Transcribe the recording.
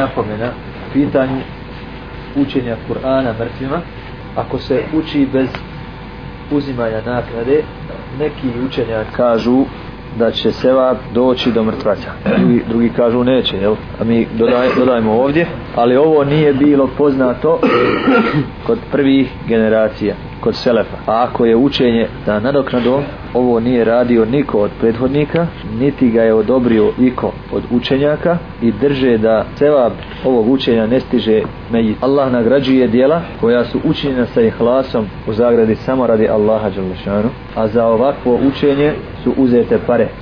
napomena pitanju učenja Kur'ana mrtvima ako se uči bez uzimanja naknade neki učenja kažu da će sevap doći do mrtvaca drugi, drugi kažu neće jel? a mi dodaj, dodajmo ovdje ali ovo nije bilo poznato kod prvih generacija kod selefa a ako je učenje da nadoknadom ovo nije radio niko od prethodnika niti ga je odobrio iko od učenjaka i drže da sevab ovog učenja ne stiže meji. Allah nagrađuje dijela koja su učinjena sa ihlasom u zagradi samo radi Allaha Đalešanu, a za ovakvo učenje su uzete pare.